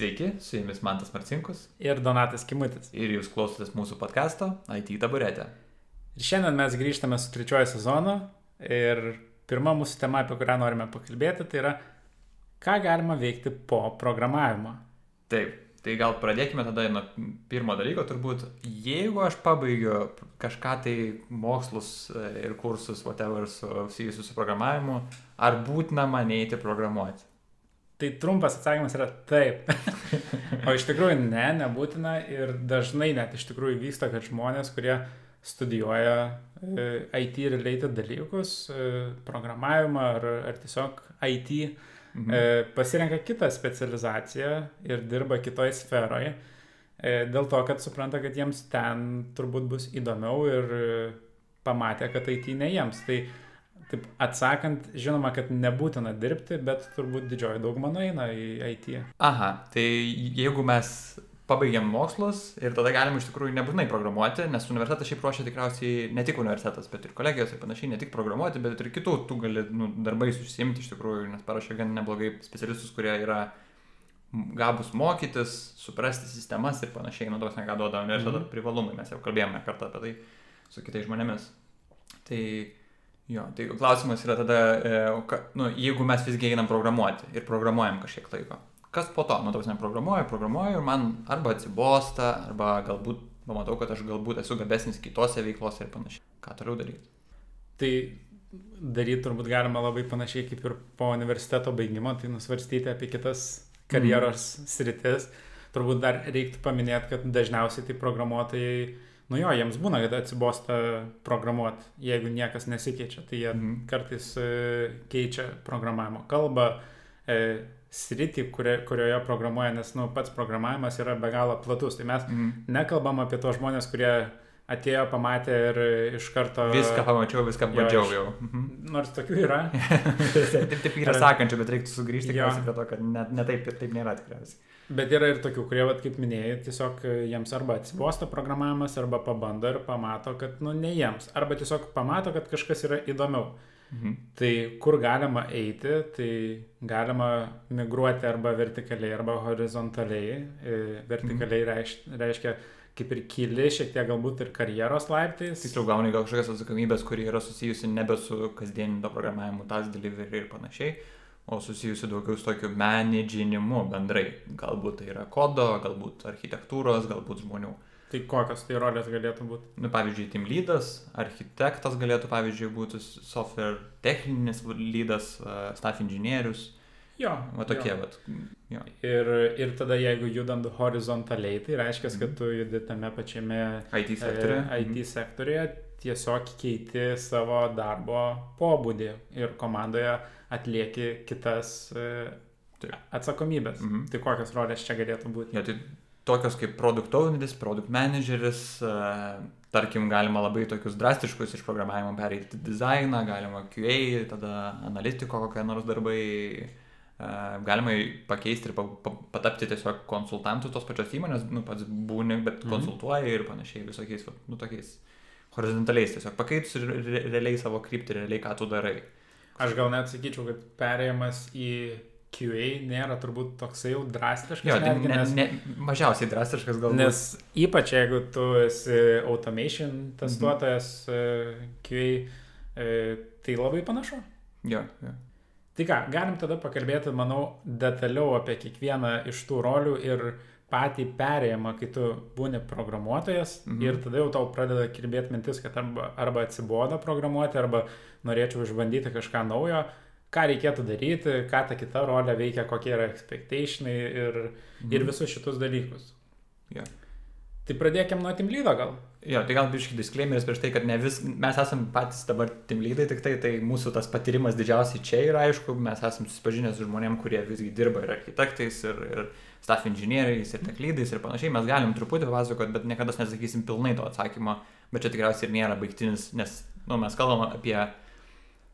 Sveiki, su jumis Mantas Marcinkus ir Donatas Kimutis. ir jūs klausotės mūsų podkasto IT taburetė. Ir šiandien mes grįžtame su trečiojo sezonu ir pirma mūsų tema, apie kurią norime pakalbėti, tai yra, ką galima veikti po programavimo. Taip, tai gal pradėkime tada nuo pirmo dalyko, turbūt, jeigu aš pabaigiu kažką tai mokslus e, ir kursus, whatever, susijusius su programavimu, ar būtina man eiti programuoti? Tai trumpas atsakymas yra taip. o iš tikrųjų ne, nebūtina ir dažnai net iš tikrųjų vyksta, kad žmonės, kurie studijuoja e, IT related dalykus, e, programavimą ar, ar tiesiog IT, mhm. E, pasirenka kitą specializaciją ir dirba kitoje sferoje. Dėl to, kad supranta, kad jiems ten turbūt bus įdomiau ir pamatė, kad IT ne jiems. Tai Taip atsakant, žinoma, kad nebūtina dirbti, bet turbūt didžioji dauguma nueina į IT. Aha, tai jeigu mes pabaigiam mokslus ir tada galim iš tikrųjų nebūtinai programuoti, nes universitetas šiaip ruošia tikriausiai ne tik universitetas, bet ir kolegijos ir panašiai, ne tik programuoti, bet ir kitų, tu gali nu, darbais užsiimti iš tikrųjų, nes parašė gan neblogai specialistus, kurie yra gabus mokytis, suprasti sistemas ir panašiai, nu tos ne ką duoda universiteto mm -hmm. privalumai, mes jau kalbėjome kartą apie tai su kitais žmonėmis. Tai Jo, tai klausimas yra tada, e, nu, jeigu mes visgi einam programuoti ir programuojam kažkiek laiko, kas po to, nu, tavas neprogramuoju, programuoju ir man arba atsibosta, arba galbūt pamatau, kad aš galbūt esu gabesnis kitose veiklose ir panašiai. Ką toliau daryti? Tai daryti turbūt galima labai panašiai kaip ir po universiteto baigimo, tai nusvarstyti apie kitas karjeros mm. sritis. Turbūt dar reiktų paminėti, kad dažniausiai tai programuotojai Nu jo, jiems būna, kad atsibosta programuoti, jeigu niekas nesikeičia, tai jie mm. kartais e, keičia programavimo kalbą, e, sritį, kurio, kurioje programuoja, nes nu, pats programavimas yra be galo platus. Tai mes mm. nekalbam apie tos žmonės, kurie atėjo, pamatė ir iš karto... Viską pamačiau, viską bandžiau jau. Mhm. Nors tokių yra. taip, taip yra sakančių, bet reiktų sugrįžti prie to, kad net ne taip, taip nėra tikriausiai. Bet yra ir tokių, kurie, vat, kaip minėjai, tiesiog jiems arba atsibosta programavimas, arba pabando ir pamato, kad, nu, ne jiems. Arba tiesiog pamato, kad kažkas yra įdomiau. Mhm. Tai kur galima eiti, tai galima migruoti arba vertikaliai, arba horizontaliai. E, vertikaliai mhm. reiškia, reiškia kaip ir kyli, šiek tiek galbūt ir karjeros laiptais. Tiksliau gauni gal kažkokias atsakomybės, kuri yra susijusi nebe su kasdieniu programavimu, tas delivery ir panašiai o susijusi daugiau su tokiu menedžinimu bendrai. Galbūt tai yra kodo, galbūt architektūros, galbūt žmonių. Tai kokios tai rolės galėtų būti? Nu, pavyzdžiui, team lydas, architektas galėtų, pavyzdžiui, būti software techninis lydas, staff inžinierius. Jo. Va tokie, jo. vat. Jo. Ir, ir tada jeigu judant horizontaliai, tai reiškia, kad mhm. tu judi tame pačiame IT sektoriuje. E, IT sektoriuje tiesiog keiti savo darbo pobūdį ir komandoje atlieki kitas e, tai. atsakomybės. Mhm. Tai kokios rolės čia galėtų būti? Ja, tai tokios kaip produkt owneris, produkt manageris, uh, tarkim, galima labai tokius drastiškus iš programavimo pereiti dizainą, galima QA, tada analitiko kokie nors darbai, galima pakeisti ir pa, pa, patapti tiesiog konsultantų tos pačios įmonės, nu pats būni, bet mhm. konsultuoji ir panašiai visokiais, nu tokiais horizontaliais, tiesiog pakeitus re, realiai savo kryptį, realiai ką tu darai. Aš gal net sakyčiau, kad perėjimas į QA nėra turbūt toksai jau drastiškas. Jo, netgi, ne, nes, ne, mažiausiai drastiškas galbūt. Nes ypač jeigu tu esi automation testuotojas mhm. QA, e, tai labai panašu. Jo, jo. Tai ką, galim tada pakalbėti, manau, detaliau apie kiekvieną iš tų rolių ir patį perėjimą, kai tu būni programuotojas mhm. ir tada jau tau pradeda kirbėti mintis, kad arba, arba atsiboda programuoti, arba norėčiau išbandyti kažką naujo, ką reikėtų daryti, ką ta kita rolė veikia, kokie yra expectationai ir, mhm. ir visus šitus dalykus. Yeah. Tai pradėkime nuo Timlydo gal. Jo, tai gal biškai disclaimeris prieš tai, kad ne vis, mes esame patys dabar Timlydai, tik tai, tai mūsų tas patyrimas didžiausiai čia yra aišku, mes esame susipažinę su žmonėm, kurie visgi dirba ir architektais, ir, ir staff inžinieriais, ir teklydais, ir panašiai, mes galim truputį pasakoti, bet niekada nesakysim pilnai to atsakymo, bet čia tikriausiai ir nėra baigtinis, nes nu, mes kalbam apie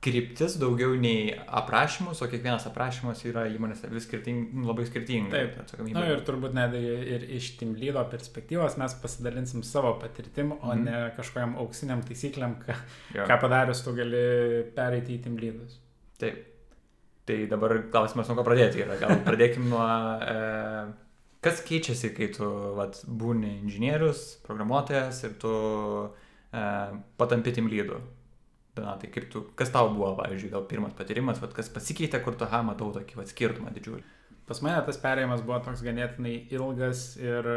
kryptis daugiau nei aprašymus, o kiekvienas aprašymas yra įmonėse vis skirting, labai skirtingai. Taip, atsakomybė. Na ir turbūt net ir iš Timlydo perspektyvos mes pasidalinsim savo patirtim, o mm. ne kažkokiam auksiniam taisyklėm, ką, jo. ką padarius tu gali pereiti į Timlydus. Taip. Tai dabar klausimas, nuo ko pradėti yra. Gal pradėkim nuo e, Kas keičiasi, kai tu vat, būni inžinierius, programuotojas ir tu e, patampi tim lydu? Donatai, kaip tu, kas tau buvo, pavyzdžiui, gal pirmas patyrimas, vat, kas pasikeitė, kur tu, ha, matau tokį vat, skirtumą didžiulį? Pas mane tas perėjimas buvo toks ganėtinai ilgas ir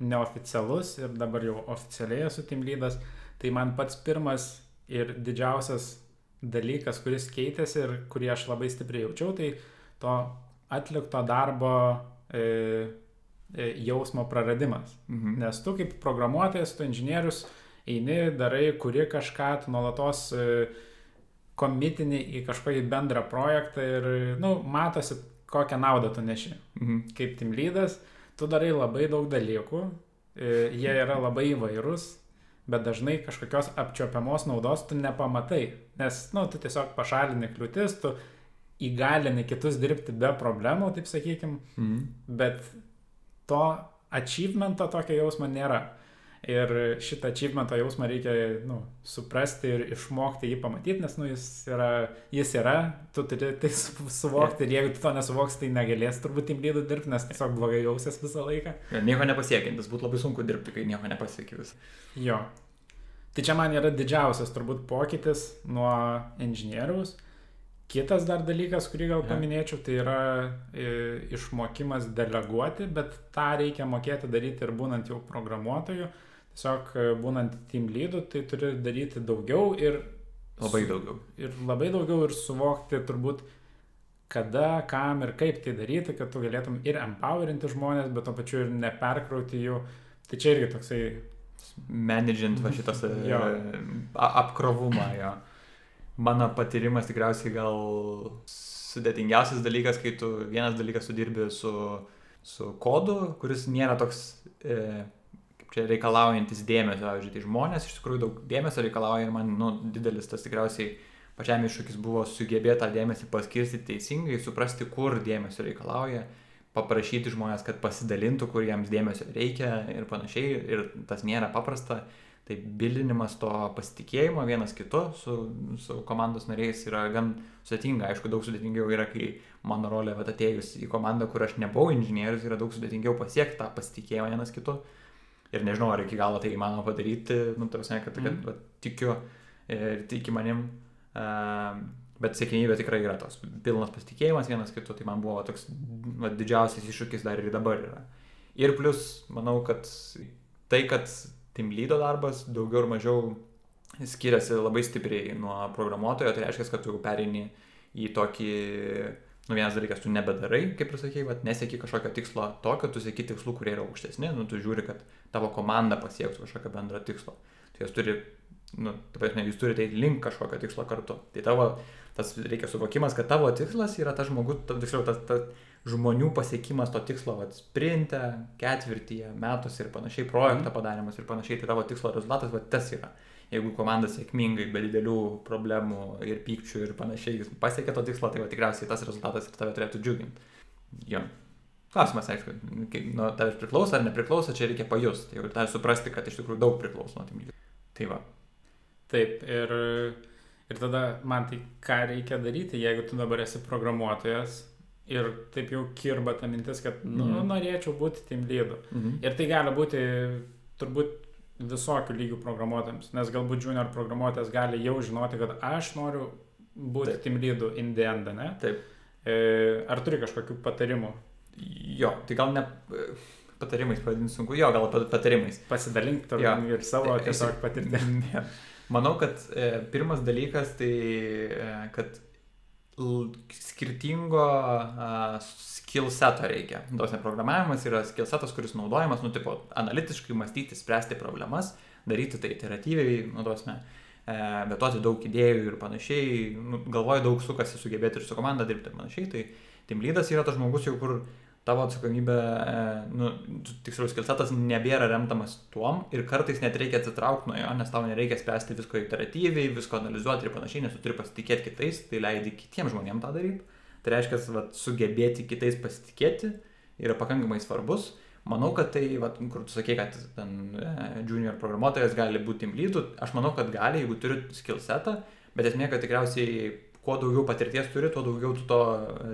neoficialus ir dabar jau oficialiai esu tim lydas. Tai man pats pirmas ir didžiausias dalykas, kuris keitėsi ir kurį aš labai stipriai jaučiau, tai to atlikto darbo e, e, jausmo praradimas. Mhm. Nes tu kaip programuotojas, tu inžinierius, eini, darai, kuri kažką, tu nuolatos e, komitini į kažkokį bendrą projektą ir, na, nu, matosi, kokią naudą tu neši. Mhm. Kaip tim lydas, tu darai labai daug dalykų, e, jie yra labai įvairūs, bet dažnai kažkokios apčiopiamos naudos tu nepamatai, nes, na, nu, tu tiesiog pašalini kliūtis, tu įgalini kitus dirbti be problemų, taip sakykim, Mhm. bet to achievemento tokio jausmo nėra. Ir šitą achievementą jausmą reikia nu, suprasti ir išmokti jį pamatyti, nes nu, jis, yra, jis yra, tu turi tai su- suvokti ir jeigu tu to nesuvoksi, tai negalės turbūt tim lydų dirbti, nes tiesiog blogai jausies visą laiką. Ja, nieko nepasiekintis, būtų labai sunku dirbti, kai nieko nepasiekiu vis. Jo. Tai čia man yra didžiausias turbūt pokytis nuo inžinieriaus. Kitas dar dalykas, kurį gal paminėčiau, tai yra e, išmokimas deleguoti, bet tą reikia mokėti daryti ir būnant jau programuotoju. Tiesiog e, būnant team lydu, tai turi daryti daugiau ir, Labai daugiau. ir labai daugiau ir suvokti turbūt, kada, kam ir kaip tai daryti, kad tu galėtum ir empowerinti žmonės, bet to pačiu ir neperkrauti jų. Tai čia irgi toksai Managint va šitas e, apkrovumą jo. Mano patyrimas tikriausiai gal sudėtingiausias dalykas, kai tu vienas dalykas tu dirbi su, su kodu, kuris nėra toks e, čia reikalaujantis dėmesio, pavyzdžiui, tai žmonės iš tikrųjų daug dėmesio reikalauja ir man nu, didelis tas tikriausiai pačiam iššūkis buvo sugebėti tą dėmesį paskirstyti teisingai, suprasti, kur dėmesio reikalauja, paprašyti žmonės, kad pasidalintų, kur jiems dėmesio reikia ir panašiai. Ir tas nėra paprasta. Tai bilinimas to pasitikėjimo vienas kitu su, su komandos nariais yra gan sudėtinga. Aišku, daug sudėtingiau yra, kai mano rolė atėjus į komandą, kur aš nebuvau inžinierius, yra daug sudėtingiau pasiekti tą pasitikėjimą vienas kitu. Ir nežinau, ar iki galo tai įmanoma padaryti, nu, tarsi, kad, kad Mhm. vat, tikiu ir tiki manim. Uh, bet sėkmybė tikrai yra tos pilnas pasitikėjimas vienas kitu, tai man buvo toks va, didžiausias iššūkis dar ir dabar yra. Ir plus, manau, kad tai, kad team lydo darbas daugiau ir mažiau skiriasi labai stipriai nuo programuotojo, tai reiškia, kad tu jau pereini į tokį, nu vienas dalykas, tu nebedarai, kaip ir sakei, bet nesieki kažkokio tikslo tokio, tu sieki tikslų, kurie yra aukštesni, nu tu žiūri, kad tavo komanda pasiektų kažkokio bendro tikslo. Tai jos turi, nu, ta prasme, jūs turite eiti link kažkokio tikslo kartu. Tai tavo, tas reikia suvokimas, kad tavo tikslas yra tas žmogus, tiksliau, tas, tas žmonių pasiekimas to tikslo, vat, sprinte, ketvirtyje, metuose ir panašiai, projekto padarimas ir panašiai, tai tavo tikslo rezultatas, va tas yra. Jeigu komanda sėkmingai, be didelių problemų ir pykčių ir panašiai pasiekia to tikslo, tai va, tikriausiai tas rezultatas ir tave turėtų džiuginti. Jo. Klausimas, aišku, nuo tavęs priklauso ar nepriklauso, čia reikia pajusti ir tą suprasti, kad iš tikrųjų daug priklauso nuo tim lygio. Tai va. Taip, ir, ir tada man tai ką reikia daryti, jeigu tu dabar esi programuotojas ir taip jau kirba ta mintis, kad, nu, Mhm. norėčiau būti team lydu. Mhm. Ir tai gali būti turbūt visokių lygių programuotojams, nes galbūt junior programuotojas gali jau žinoti, kad aš noriu būti Taip. team lydu in the end, ne? Taip. E, Ar turi kažkokių patarimų? Jo, tai gal ne patarimais pavadinti sunku, jo, gal pat- patarimais. Pasidalink tarp ir savo E, tiesiog esi- patirtį. Manau, kad e, pirmas dalykas tai, e, kad skirtingo a, skill seto reikia. Tos programavimas yra skill setas, kuris naudojamas, nu, tipo, analitiškai mąstyti, spręsti problemas, daryti tai iteratyviai, naudosime, e, betuoti daug idėjų ir panašiai, nu, galvoju daug sukasi sugebėti ir su komanda dirbti ir panašiai, tai team leadas yra tas žmogus jau, kur tavo atsakomybė, e, nu, tiksliau, skilsetas nebėra remtamas tuom ir kartais net reikia atsitraukti nuo jo, nes tau nereikia spręsti visko iteratyviai, visko analizuoti ir panašiai, nes tu turi pasitikėti kitais, tai leidi kitiems žmonėms tą daryti. Tai reiškia, kad sugebėti kitais pasitikėti yra pakankamai svarbus. Manau, kad tai, vat, kur tu sakei, kad ten e, junior programuotojas gali būti leadu, aš manau, kad gali, jeigu turi skillsetą, bet esmė, kad tikriausiai kuo daugiau patirties turi, tuo daugiau tu to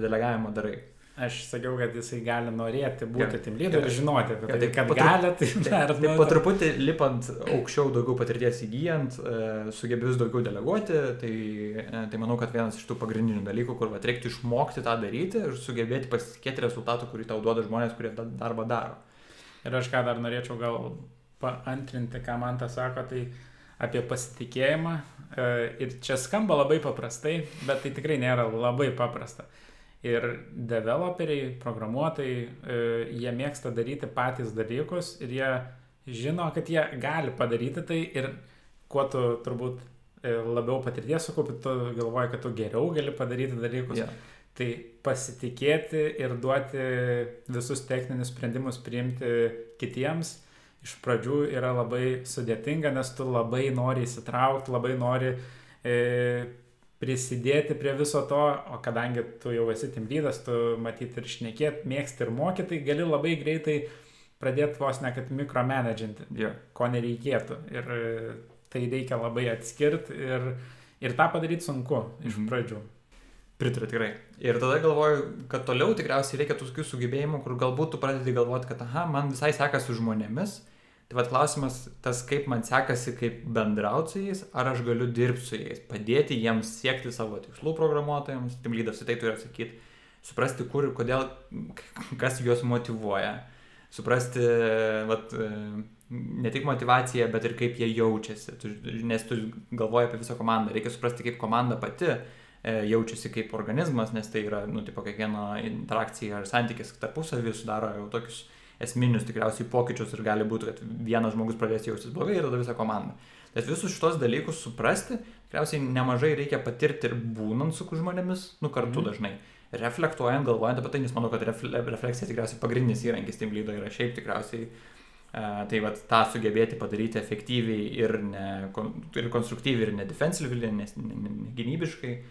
delegavimo darai. Aš sakiau, kad jisai gali norėti būti Jo. tim lyderu ir Jo. žinoti apie Jo, tai, tai kad po tru- gali, tai dar Taip, po truputį lipant aukščiau daugiau patirties įgyjant, e, sugebi vis daugiau deleguoti, tai, e, tai manau, kad vienas iš tų pagrindinių dalykų, kur vat, reiktų išmokti tą daryti ir sugebėti pasitikėti rezultatų, kurį tau duoda žmonės, kurie tą darbą daro. Ir aš ką dar norėčiau gal paantrinti, ką man tas sako, tai apie pasitikėjimą. E, Ir čia skamba labai paprastai, bet tai tikrai nėra labai paprasta. Ir developeriai, programuotojai, e, jie mėgsta daryti patys dalykus ir jie žino, kad jie gali padaryti tai ir kuo tu turbūt e, labiau patirties sukaupi, tu galvoji, kad tu geriau gali padaryti dalykus. Yeah. Tai pasitikėti ir duoti visus techninius sprendimus priimti kitiems iš pradžių yra labai sudėtinga, nes tu labai nori įsitraukti, labai nori e, prisidėti prie viso to, o kadangi tu jau esi timlydas, tu matyti ir šnekėti, mėgsti ir mokyti, tai gali labai greitai pradėti vos ne kad mikromanaginti, Yeah. ko nereikėtų. Ir e, tai reikia labai atskirti ir, ir tą padaryti sunku iš Mhm. pradžių. Pritariu tikrai. Ir tada galvoju, kad toliau tikriausiai reikia tokių sugebėjimų, kur galbūt tu pradedi galvoti, kad, aha, man visai sekasi su žmonėmis. Tai vad klausimas, tas kaip man sekasi, kaip bendrauti su jais, ar aš galiu dirbti su jais, padėti jiems siekti savo tikslų programuotojams, tim lydas į tai turi atsakyti, suprasti, kur ir kodėl, kas juos motivuoja, suprasti, vat, ne tik motivaciją, bet ir kaip jie jaučiasi, tu, nes tu galvoji apie visą komandą, reikia suprasti, kaip komanda pati e, jaučiasi kaip organizmas, nes tai yra, nu, tipo, kiekviena interakcija ar santykis tarpusavį sudaro jau tokius esminius tikriausiai pokyčius ir gali būti, kad vienas žmogus pradės jaustis blogai ir tada visa komanda. Bet visus šitos dalykus suprasti, tikriausiai nemažai reikia patirti ir būnant su žmonėmis, nu, kartu Mhm. dažnai. Reflektuojant, galvojant apie tai, nes manau, kad refle refleksija tikriausiai pagrindinis įrankis tim lydo yra šiaip tikriausiai. Uh, tai vat tą sugebėti padaryti efektyviai ir, ne, ir konstruktyviai ir nedefensyviai, nes ne, ne.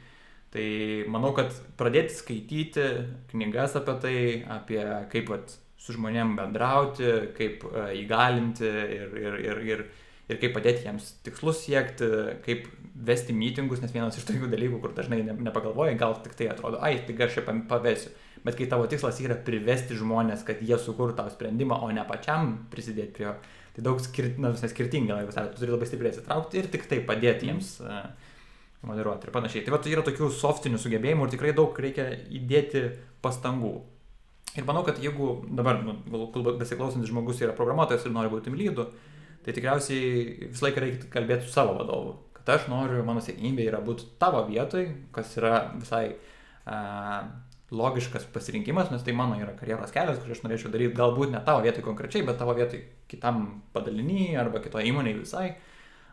Tai manau, kad pradėti skaityti knygas apie tai, apie kaip vat, su žmonėm bendrauti, kaip uh, įgalinti ir, ir, ir, ir, ir kaip padėti jiems tikslus siekti, kaip vesti mitingus, nes vienas iš tokių dalykų, kur dažnai ne, nepagalvoji, gal tik tai atrodo, ai, tai aš čia pavesiu. Bet kai tavo tikslas yra privesti žmonės, kad jie sukurtų tavo sprendimą, o ne pačiam prisidėti prie jo, tai daug skir na, visai skirtingi laiko tu turi labai stipriai atsitraukti ir tik tai padėti jiems uh, moderuoti ir panašiai. Tai va, tai yra tokių softinių sugebėjimų ir tikrai daug reikia įdėti pastangų. Ir manau, kad jeigu dabar, nu, galbūt besiklausantis žmogus yra programuotojas ir nori būti lydu, tai tikriausiai visą laiką reikia kalbėti su savo vadovu. Kad aš noriu, mano sėkmybė yra būti tavo vietoj, kas yra visai uh, logiškas pasirinkimas, nes tai mano yra karjeros kelias, kurį aš norėčiau daryti galbūt ne tavo vietoj konkrečiai, bet tavo vietoj kitam padalinyje arba kitoje įmonėje visai.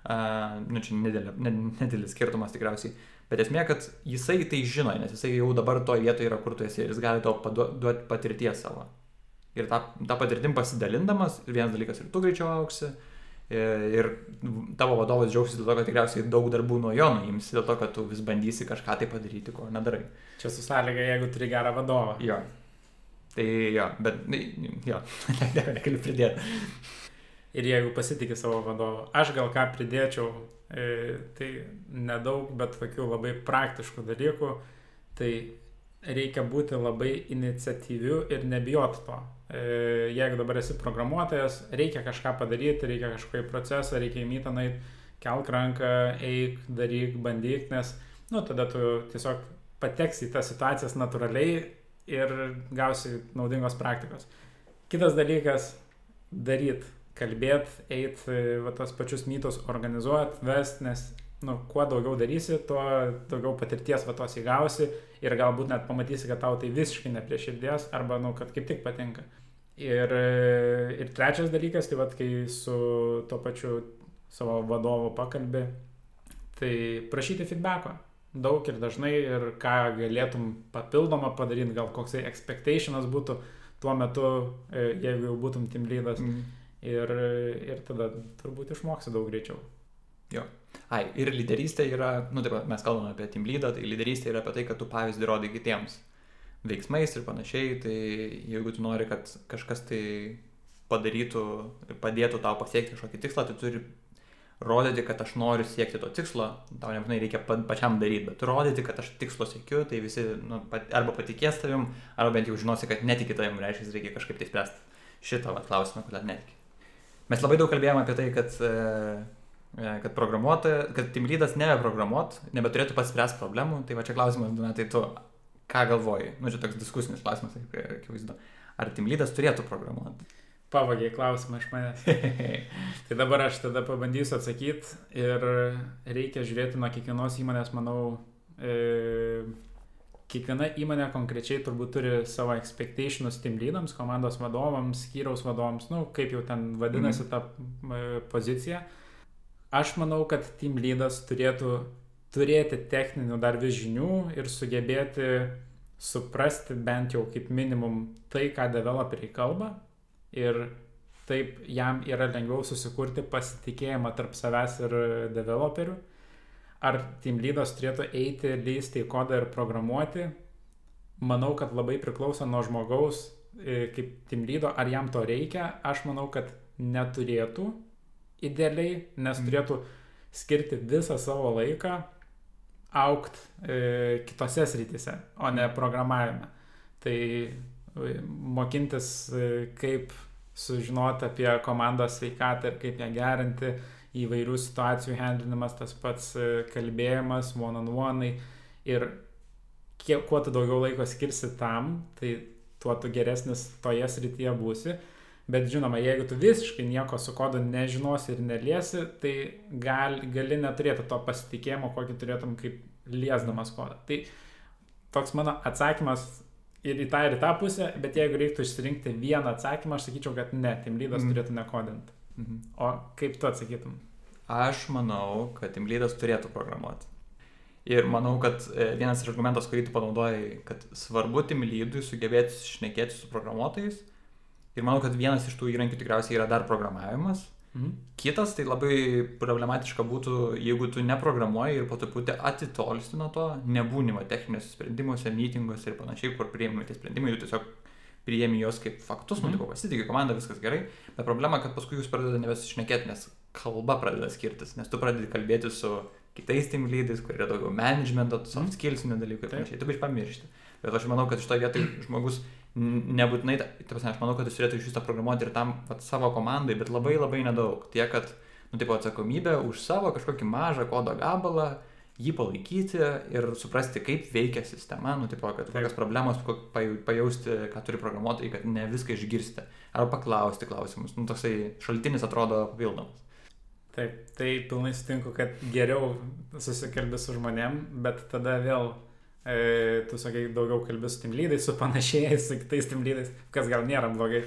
Uh, nu, čia nedėlė, nedėlis skirtumas tikriausiai. Bet esmė, kad jisai tai žino, nes jisai jau dabar toje vietoje yra, kur tu esi ir jis gali tau duoti patirties savo. Ir tą, tą patirtim pasidalindamas, vienas dalykas ir tu greičiau auksi, ir, tavo vadovas džiaugsis dėl to, kad tikriausiai daug darbų nuo jo nuimsi, dėl to, kad tu vis bandysi kažką tai padaryti, ko nedarai. Čia su sąlyga, jeigu turi gerą vadovą. Jo. Tai jo, bet, na, jo, negaliu pridėti. Ir jeigu pasitikė savo vadovu, aš gal ką pridėčiau, tai nedaug, bet tokių labai praktiškų dalykų, tai reikia būti labai iniciatyviu ir nebijot to. E, jeigu dabar esi programuotojas, reikia kažką padaryti, reikia kažkokį procesą, reikia į mytą nueiti, kelk ranką, eik, daryk, bandyk, nes, nu, tada tu tiesiog pateksi į tas situacijas natūraliai ir gausi naudingos praktikos. Kitas dalykas - daryti kalbėti, eiti, va tos pačius mytus organizuoti, vest, nes, nu, kuo daugiau darysi, tuo daugiau patirties va tos įgausi ir galbūt net pamatysi, kad tau tai visiškai ne prie širdies arba, nu, kad kaip tik patinka. Ir, ir trečias dalykas, tai va, kai su tuo pačiu savo vadovu pakalbė, tai prašyti feedbacko. Daug ir dažnai ir ką galėtum papildomą padaryti, gal koksai expectationas būtų tuo metu, jeigu jau būtum team leadas. Mm ir, ir tada turbūt išmoksi daug greičiau. Jo. Ai, ir lyderystė yra, nu taip, mes kalbame apie team leadą, tai lyderystė yra apie tai, kad tu pavyzdį rodai kitiems veiksmais ir panašiai, tai jeigu tu nori, kad kažkas tai padarytų ir padėtų tau pasiekti kažkokį tikslą, tai turi rodyti, kad aš noriu siekti to tikslo, tau nebūtinai reikia pa, pačiam daryti, bet rodyti, kad aš tikslo siekiu, tai visi nu, pat, arba patikės tavim, arba bent jau žinosi, kad netiki tavim, reiškia, reikia kažkaip tai spręsti šitą vat, klausimą, kodėl netiki. Mes labai daug kalbėjome apie tai, kad, e, kad programuotojas, kad team leadas nebeprogramuot, nebeturėtų pats spręsti problemų, tai va čia klausimas, du metai tu, ką galvoji, nu čia toks diskusinis klausimas, akivaizdu, ar team leadas turėtų programuoti pavagiai klausimą iš manęs. tai dabar aš tada pabandysiu atsakyti ir reikia žiūrėti nuo kiekvienos įmonės, manau, e, kiekviena įmonė konkrečiai turbūt turi savo expectationus team lydams, komandos vadovams, skyriaus vadovams, nu, kaip jau ten vadinasi -hmm. ta e, pozicija. Aš manau, kad team lydas turėtų turėti techninių dar vis žinių ir sugebėti suprasti bent jau kaip minimum tai, ką developeriai kalba, ir taip jam yra lengviau susikurti pasitikėjimą tarp savęs ir developerių. Ar team lydas turėtų eiti, lysti į kodą ir programuoti? Manau, kad labai priklauso nuo žmogaus e, kaip team lydo, ar jam to reikia. Aš manau, kad neturėtų idealiai, nes mm. turėtų skirti visą savo laiką aukt e, kitose srityse, o ne programavime. Tai mokintis, e, kaip sužinoti apie komandos sveikatą ir kaip ją gerinti, įvairių situacijų handlinimas, tas pats e, kalbėjimas, one-on-one. Ir kiek, kuo tu daugiau laiko skirsi tam, tai tuo tu geresnis toje srityje būsi. Bet žinoma, jeigu tu visiškai nieko su kodu nežinosi ir neliesi, tai gal, gali neturėti to pasitikėjimo, kokį turėtum kaip liesdamas kodą. Tai toks mano atsakymas ir į tą ir į tą pusę, bet jeigu reiktų išsirinkti vieną atsakymą, aš sakyčiau, kad ne, Team Leadas mm. turėtų nekodinti. -hmm. O kaip tu atsakytum? Aš manau, kad Team Leadas turėtų programuoti. Ir manau, kad e, vienas iš argumentas, kurį tu panaudojai, kad svarbu Team Leadui sugebėti šnekėti su programuotojais. Ir manau, kad vienas iš tų įrankių tikriausiai yra dar programavimas. Mhm. Kitas tai labai problematiška būtų, jeigu tu neprogramuoji ir po truputį atitolsti nuo to, nebūnima techniniuose sprendimuose, mytinguose ir panašiai, kur priėmimi tie sprendimai, tu tiesiog priėmė juos kaip faktus, mm. nu, tipo, pasitikė komanda, viskas gerai, bet problema, kad paskui jūs pradedate nebesišnekėti, nes kalba pradeda skirtis, nes tu pradedi kalbėti su kitais team lydais, kur yra daugiau managemento, soft mhm. skillsinių dalykų ir panašiai, tu biš pamiršti. Bet aš manau, kad iš to vietoj žmogus nebūtinai, ta prasme, aš manau, kad jis turėtų iš viso programuoti ir tam vat, savo komandai, bet labai labai nedaug. Tiek, kad, nu, tipo, atsakomybė už savo kažkokį mažą kodo gabalą, jį palaikyti ir suprasti, kaip veikia sistema, nu, tipo, kad kokios problemos, pajausti, ką turi programuotojai, kad ne viską išgirsti. Arba paklausti klausimus. Nu, toksai šaltinis atrodo papildomas. Taip, tai pilnai sutinku, kad geriau susikalbė su žmonėm, bet tada vėl e, tu sakai, daugiau kalbė su tim lydais, su panašiais, su kitais tim lydais, kas gal nėra blogai.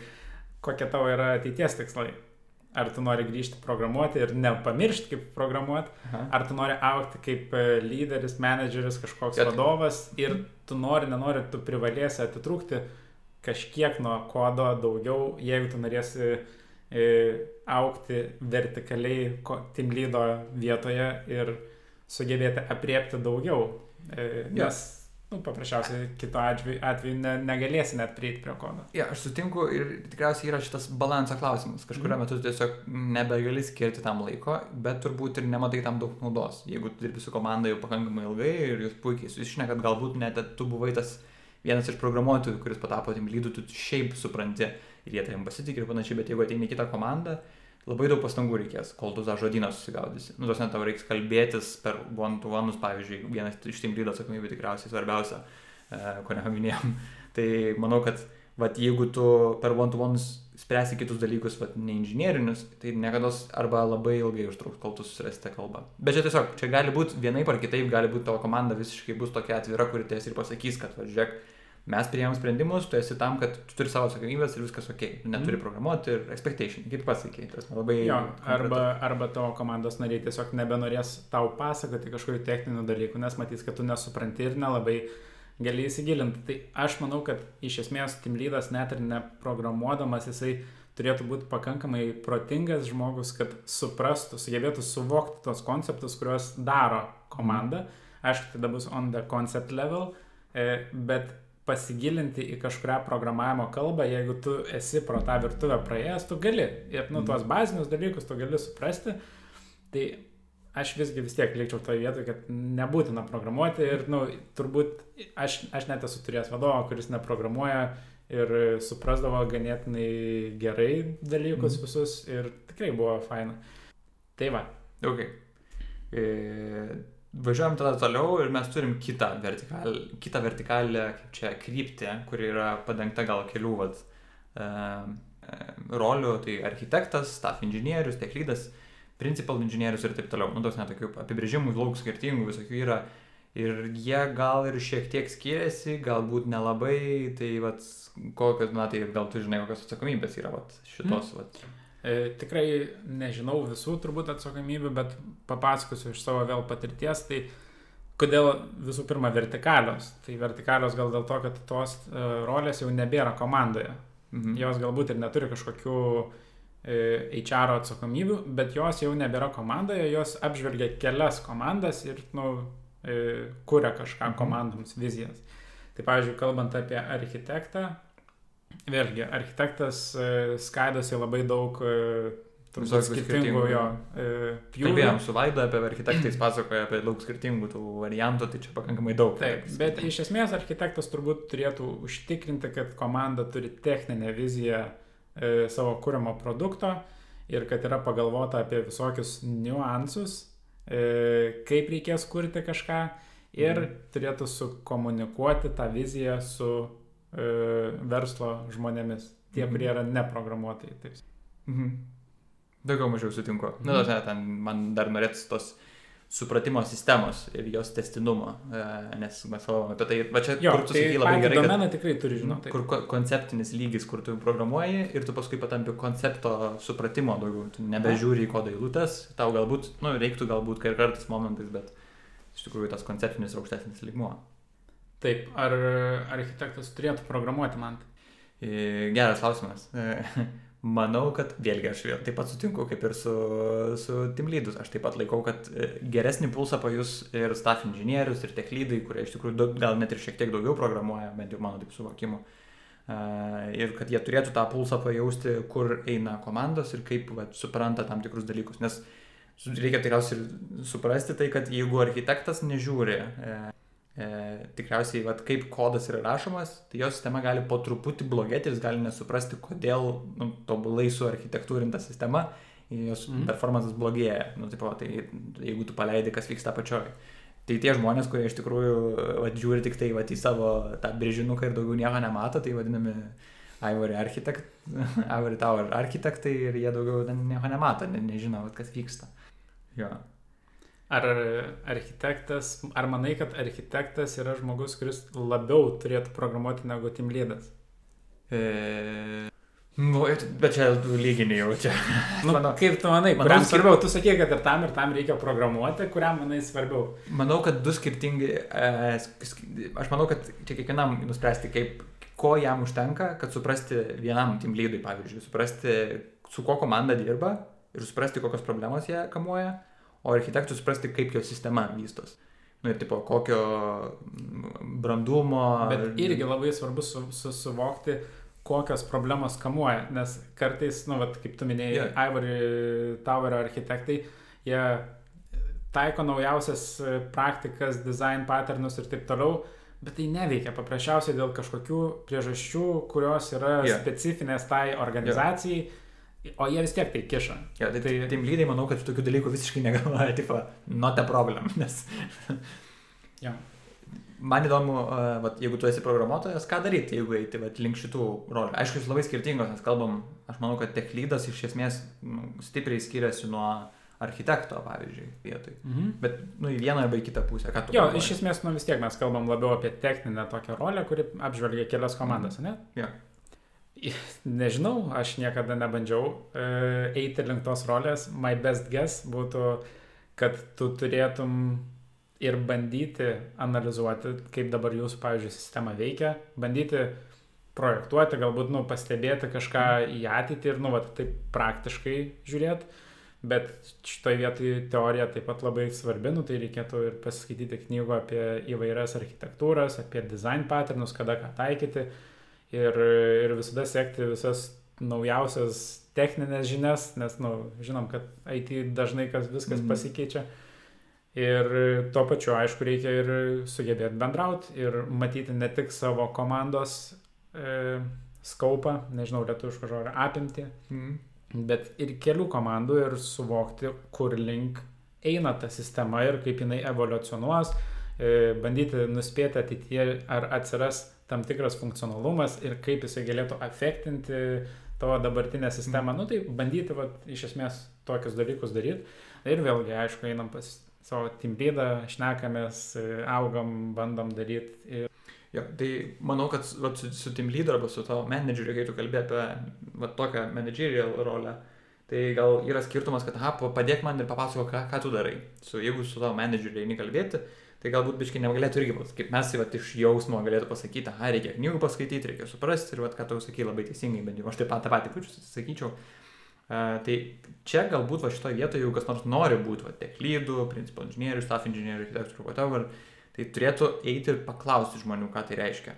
Kokie tavo yra ateities tikslai? Ar tu nori grįžti programuoti ir nepamiršti, kaip programuoti, Aha. ar tu nori aukti kaip e, lyderis, menedžeris, kažkoks Jat. vadovas ir tu nori, nenori, tu privalėsi atitrūkti kažkiek nuo kodo daugiau, jeigu tu norėsi e, aukti vertikaliai tim lydo vietoje ir sugebėti apriepti daugiau E, nes nu, paprasčiausiai kito atveju, atveju ne, negalėsi net prieiti prie kodo. Ja, aš sutinku ir tikriausiai yra šitas balanso klausimas. Kažkurio mm. metu tiesiog nebegali skirti tam laiko, bet turbūt ir nematai tam daug naudos. Jeigu tu dirbi su komanda jau pakankamai ilgai ir jūs puikiai susišnekat, galbūt net tu buvai tas vienas iš programuotojų, kuris patapo tim lydų, tu šiaip supranti ir jie tavim pasitikė ir panašiai, bet jeigu ateini kitą komandą, labai daug pastangų reikės, kol tu tą žodyną susigaudysi. Nu, tos net tau reiks kalbėtis per one-to-one'us, pavyzdžiui, vienas iš team lydo atsakomybė tikriausiai svarbiausia, e, ko nepaminėjom. tai manau, kad vat, jeigu tu per one-to-one'us spręsi kitus dalykus, vat, ne inžinierinius, tai niekada arba labai ilgai užtruks, kol tu susirasti kalbą. Bet čia tiesiog, čia gali būti vienaip ar kitaip, gali būti tavo komanda visiškai bus tokia atvira, kuri ties ir pasakys, kad, va, žiūrėk, mes priėmėm sprendimus, tu esi tam, kad tu turi savo atsakomybės ir viskas ok. Tu neturi mm. programuoti ir expectation, kaip pasakė. Tas labai... Jo, arba, arba tavo komandos nariai tiesiog nebenorės tau pasakoti kažkokių techninių dalykų, nes matys, kad tu nesupranti ir nelabai gali įsigilinti. Tai aš manau, kad iš esmės Team Leadas net ir neprogramuodamas jisai turėtų būti pakankamai protingas žmogus, kad suprastų, sugebėtų suvokti tos konceptus, kuriuos daro komanda. Aišku, tada bus on the concept level, e, bet pasigilinti į kažkurią programavimo kalbą, jeigu tu esi pro tą virtuvę praėjęs, tu gali. Ir, nu, tuos mhm. bazinius dalykus tu gali suprasti. Tai aš visgi vis tiek likčiau toje vietoje, kad nebūtina programuoti ir, nu, turbūt aš, aš net esu turėjęs vadovą, kuris neprogramuoja ir suprasdavo ganėtinai gerai dalykus mm. visus ir tikrai buvo faina. Tai va. Okay. E, važiuojam tada toliau ir mes turim kitą, vertikal, kitą vertikalę, kaip čia, kryptį, kuri yra padengta gal kelių vat, e, rolių, tai architektas, staff inžinierius, tech lydas. E, principal inžinierius ir taip toliau. Nu, tos netokių apibrėžimų, daug skirtingų visokių yra. Ir jie gal ir šiek tiek skiriasi, galbūt nelabai, tai vat, kokios, na tai gal tu žinai, kokios atsakomybės yra vat, šitos. Hmm. Vat. E, tikrai nežinau visų turbūt atsakomybių, bet papasakosiu iš savo vėl patirties. Tai kodėl visų pirma vertikalios? Tai vertikalios gal dėl to, kad tos uh, rolės jau nebėra komandoje. Mhm. Jos galbūt ir neturi kažkokių uh, HR atsakomybių, bet jos jau nebėra komandoje, jos apžvelgia kelias komandas ir, nu, e, kuria kažką mhm. komandoms vizijas. Tai, pavyzdžiui, kalbant apie architektą, vėlgi, architektas e, skaidosi labai daug e, turbūt skirtingų jo pjūvių. Kalbėjom su Vaida apie architektais, pasakoja apie daug skirtingų tų variantų, tai čia pakankamai daug. Taip, bet iš esmės architektas turbūt turėtų užtikrinti, kad komanda turi techninę viziją e, savo kūriamo produkto ir kad yra pagalvota apie visokius niuansus, e, kaip reikės kurti kažką ir mhm. turėtų sukomunikuoti tą viziją su e, verslo žmonėmis, tie, mhm. kurie yra neprogramuotojai. Taip. Mhm. Daugiau mažiau sutinku. Mhm. Na, nu, ten man dar norėtų tos supratimo sistemos ir jos testinumo, e, nes mes kalbame apie tai, va čia, jo, kur tu tai sakai labai gerai. Domeną tikrai turi žinoti. Kur ko, konceptinis lygis, kur tu programuoji ir tu paskui patampi koncepto supratimo daugiau, tu nebežiūri į kodo eilutes, tau galbūt, nu, reiktų galbūt kai kartais momentais, bet iš tikrųjų tas konceptinis aukštesnis lygmuo. Taip, ar architektas turėtų programuoti man? E, geras klausimas. Manau, kad vėlgi aš vėl taip pat sutinku kaip ir su, su Timlydus. Aš taip pat laikau, kad e, geresnį pulsą pajus ir staff inžinierius, ir tech lydai, kurie iš tikrųjų gal net ir šiek tiek daugiau programuoja, bent jau mano taip suvokimu. Ir kad jie turėtų tą pulsą pajausti, kur eina komandos ir kaip va, supranta tam tikrus dalykus. Nes reikia tikriausiai suprasti tai, kad jeigu architektas nežiūri, e, tikriausiai, vat, kaip kodas yra rašomas, tai jo sistema gali po truputį blogėti ir jis gali nesuprasti, kodėl nu, tobulai suarchitektūrinta sistema, jos mm. performances blogėja. Nu, tipo, tai jeigu tu paleidi, kas vyksta pačioj. Tai tie žmonės, kurie iš tikrųjų vat, žiūri tik tai vat, į savo tą brėžinuką ir daugiau nieko nemato, tai vadinami Ivory, architekt, Ivory Tower architektai ir jie daugiau nieko nemato, ne, nežino, vat, kas vyksta. Jo. Ar architektas, ar manai, kad architektas yra žmogus, kuris labiau turėtų programuoti negu team leadas? E... Nu, bet čia lyginiai jau čia. Nu, manau, kaip tu manai, manau, kuriam svarbiau? Tu sakė, kad ir tam, ir tam reikia programuoti, kuriam manai svarbiau? Manau, kad du skirtingi, e, aš manau, kad čia kiekvienam nuspręsti, kaip, ko jam užtenka, kad suprasti vienam team leadui, pavyzdžiui, suprasti, su kuo komanda dirba ir suprasti, kokios problemos jie kamuoja o architektui suprasti, kaip jo sistema vystos. Nu ir tipo, kokio brandumo. Bet irgi labai svarbu su, su, suvokti, kokios problemos kamuoja, nes kartais, nu, vat, kaip tu minėjai, yeah. Ivory Tower architektai, jie taiko naujausias praktikas, design patternus ir taip toliau, bet tai neveikia paprasčiausiai dėl kažkokių priežasčių, kurios yra yeah. specifinės tai organizacijai. Yeah O jie vis tiek tai kiša. Ja, tai, tai team lydai manau, kad tokių dalykų visiškai negalvoja, tipo, not a problem, nes... ja. Man įdomu, vat, jeigu tu esi programuotojas, ką daryti, jeigu eiti vat, link šitų rolių. Aišku, jis labai skirtingos, nes kalbam, aš manau, kad tech lydas iš esmės nu, stipriai skiriasi nuo architekto, pavyzdžiui, vietoj. Mhm. Bet, nu, į vieną arba į kitą pusę. Jo, galvoji? iš esmės, nu vis tiek mes kalbam labiau apie techninę tokią rolę, kuri apžvelgia kelias komandas, mhm. ne? Jo. Nežinau, aš niekada nebandžiau e, eiti link tos rolės. My best guess būtų, kad tu turėtum ir bandyti analizuoti, kaip dabar jūsų, pavyzdžiui, sistema veikia, bandyti projektuoti, galbūt, nu, pastebėti kažką į ateitį ir, nu, va, taip praktiškai žiūrėti. Bet šitoje vietoje teorija taip pat labai svarbi, nu, tai reikėtų ir pasiskaityti knygų apie įvairias architektūras, apie design patternus, kada ką taikyti ir, ir visada sekti visas naujausias techninės žinias, nes, na, nu, žinom, kad IT dažnai kas viskas mm. pasikeičia. Ir tuo pačiu, aišku, reikia ir sugebėti bendrauti ir matyti ne tik savo komandos e, skaupą, nežinau, lietuviško žodžio apimti, mm. bet ir kelių komandų ir suvokti, kur link eina ta sistema ir kaip jinai evoliucionuos, e, bandyti nuspėti ateityje, ar atsiras tam tikras funkcionalumas ir kaip jisai galėtų efektinti tavo dabartinę sistemą. Mm. Nu tai bandyti, va, iš esmės, tokius dalykus daryti. Ir vėlgi, aišku, einam pas savo leadą, šnekamės, augam, bandom daryti. Ir... Jo, tai manau, kad va, su, su team leader arba su tavo menedžeriu, kai tu kalbė apie va, tokią managerial rolę, tai gal yra skirtumas, kad, aha, padėk man ir papasako, ką, ką tu darai. Su, jeigu su tavo menedžeriu eini kalbėti, tai galbūt biškai negalėtų irgi, kaip mes tai va, iš jausmo galėtų pasakyti, aha, reikia knygų paskaityti, reikia suprasti ir va, ką tu sakai labai teisingai, bent jau aš taip pat tą patį pučiu sakyčiau. Uh, tai čia galbūt va šitoje vietoje, jeigu kas nors nori būti, va, tech lydų, principal inžinierių, staff inžinierių, architektų, whatever, tai turėtų eiti ir paklausti žmonių, ką tai reiškia,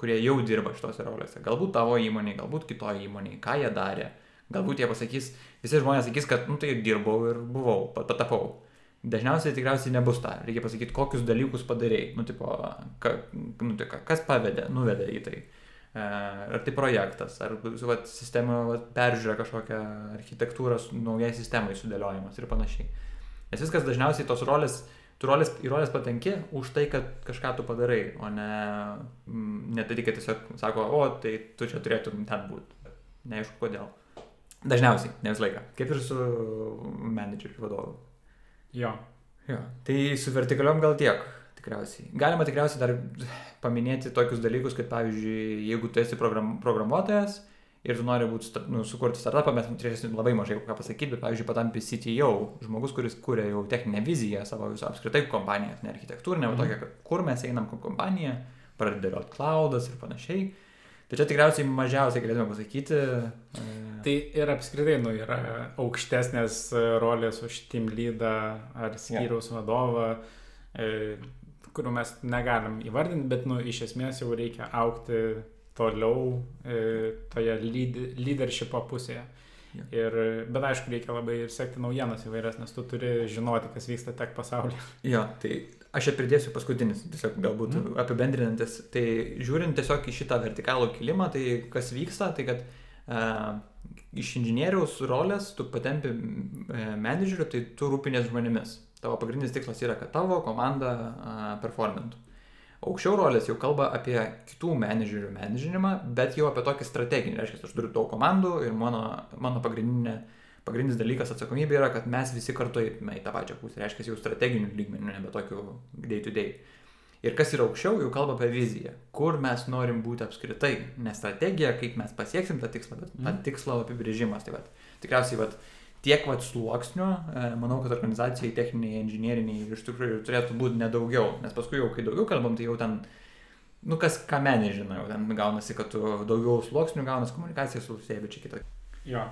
kurie jau dirba šitose rolėse. Galbūt tavo įmonė, galbūt kitoje įmonėje, ką jie darė. Galbūt jie pasakys, visi žmonės sakys, kad, nu tai dirbau ir buvau, patapau. Dažniausiai tikriausiai nebus ta. Reikia pasakyti, kokius dalykus padarėjai. Nu, tipo, ka, nu, tai, kas pavedė, nuvedė į tai. E, ar tai projektas, ar vat, sistema vat, peržiūra kažkokią architektūrą, naujai sistemai sudėliojimas ir panašiai. Nes viskas dažniausiai tos rolės, tu rolės, į rolės patenki už tai, kad kažką tu padarai, o ne, mm, ne tai, kad tiesiog sako, o tai tu čia turėtum ten būti. Neaišku kodėl. Dažniausiai, ne visą laiką. Kaip ir su menedžeriu vadovu. Jo. Jo. Tai su vertikaliom gal tiek tikriausiai. Galima tikriausiai dar paminėti tokius dalykus, kad pavyzdžiui, jeigu tu esi program, programuotojas ir tu nori būti, nu, sukurti startupą, mes turėsim labai mažai ką pasakyti, bet pavyzdžiui, patampi CTO, žmogus, kuris kūrė jau techninę viziją savo viso apskritai kompanijos, ne architektūrinę, mm. o tokia, kur mes einam kaip kompanija, pradeda dėlioti cloudas ir panašiai. Tai čia tikriausiai mažiausiai galėtume pasakyti. E, tai ir apskritai, nu, yra aukštesnės rolės už team leadą ar skyriaus yeah. vadovą. E, kurių mes negalim įvardinti, bet nu, iš esmės jau reikia aukti toliau e, toje lead, leadershipo pusėje. Ja. Ir, bet aišku, reikia labai ir sekti naujienas įvairias, nes tu turi žinoti, kas vyksta tek pasaulyje. Jo, tai aš čia pridėsiu paskutinis, tiesiog galbūt mm. apibendrinantis. Tai žiūrint tiesiog į šitą vertikalų kilimą, tai kas vyksta, tai kad uh, iš inžinieriaus rolės tu patempi uh, menedžerių, tai tu rūpinės žmonėmis. Tavo pagrindinis tikslas yra, kad tavo komanda performintų. Aukščiau rolės jau kalba apie kitų menedžerių menedžinimą, bet jau apie tokį strateginį. Reiškia, aš turiu daug komandų ir mano, mano pagrindinė, pagrindinis dalykas atsakomybė yra, kad mes visi kartu eitume į tą pačią pusę. Reiškia, jau strateginių lygmenių, nebe tokių day to day. Ir kas yra aukščiau, jau kalba apie viziją, kur mes norim būti apskritai. Ne strategija, kaip mes pasieksim tą tikslą, bet mm. tą tikslo apibrėžimas. Tai vat, tikriausiai vat, tiek vat sluoksnių, e, manau, kad organizacijai techniniai, inžinieriniai iš tikrųjų turėtų būti nedaugiau, nes paskui jau kai daugiau kalbam, tai jau ten, nu kas ką menė žinau, ten gaunasi, kad daugiau sluoksnių gaunasi komunikacija su bet čia kita. Jo.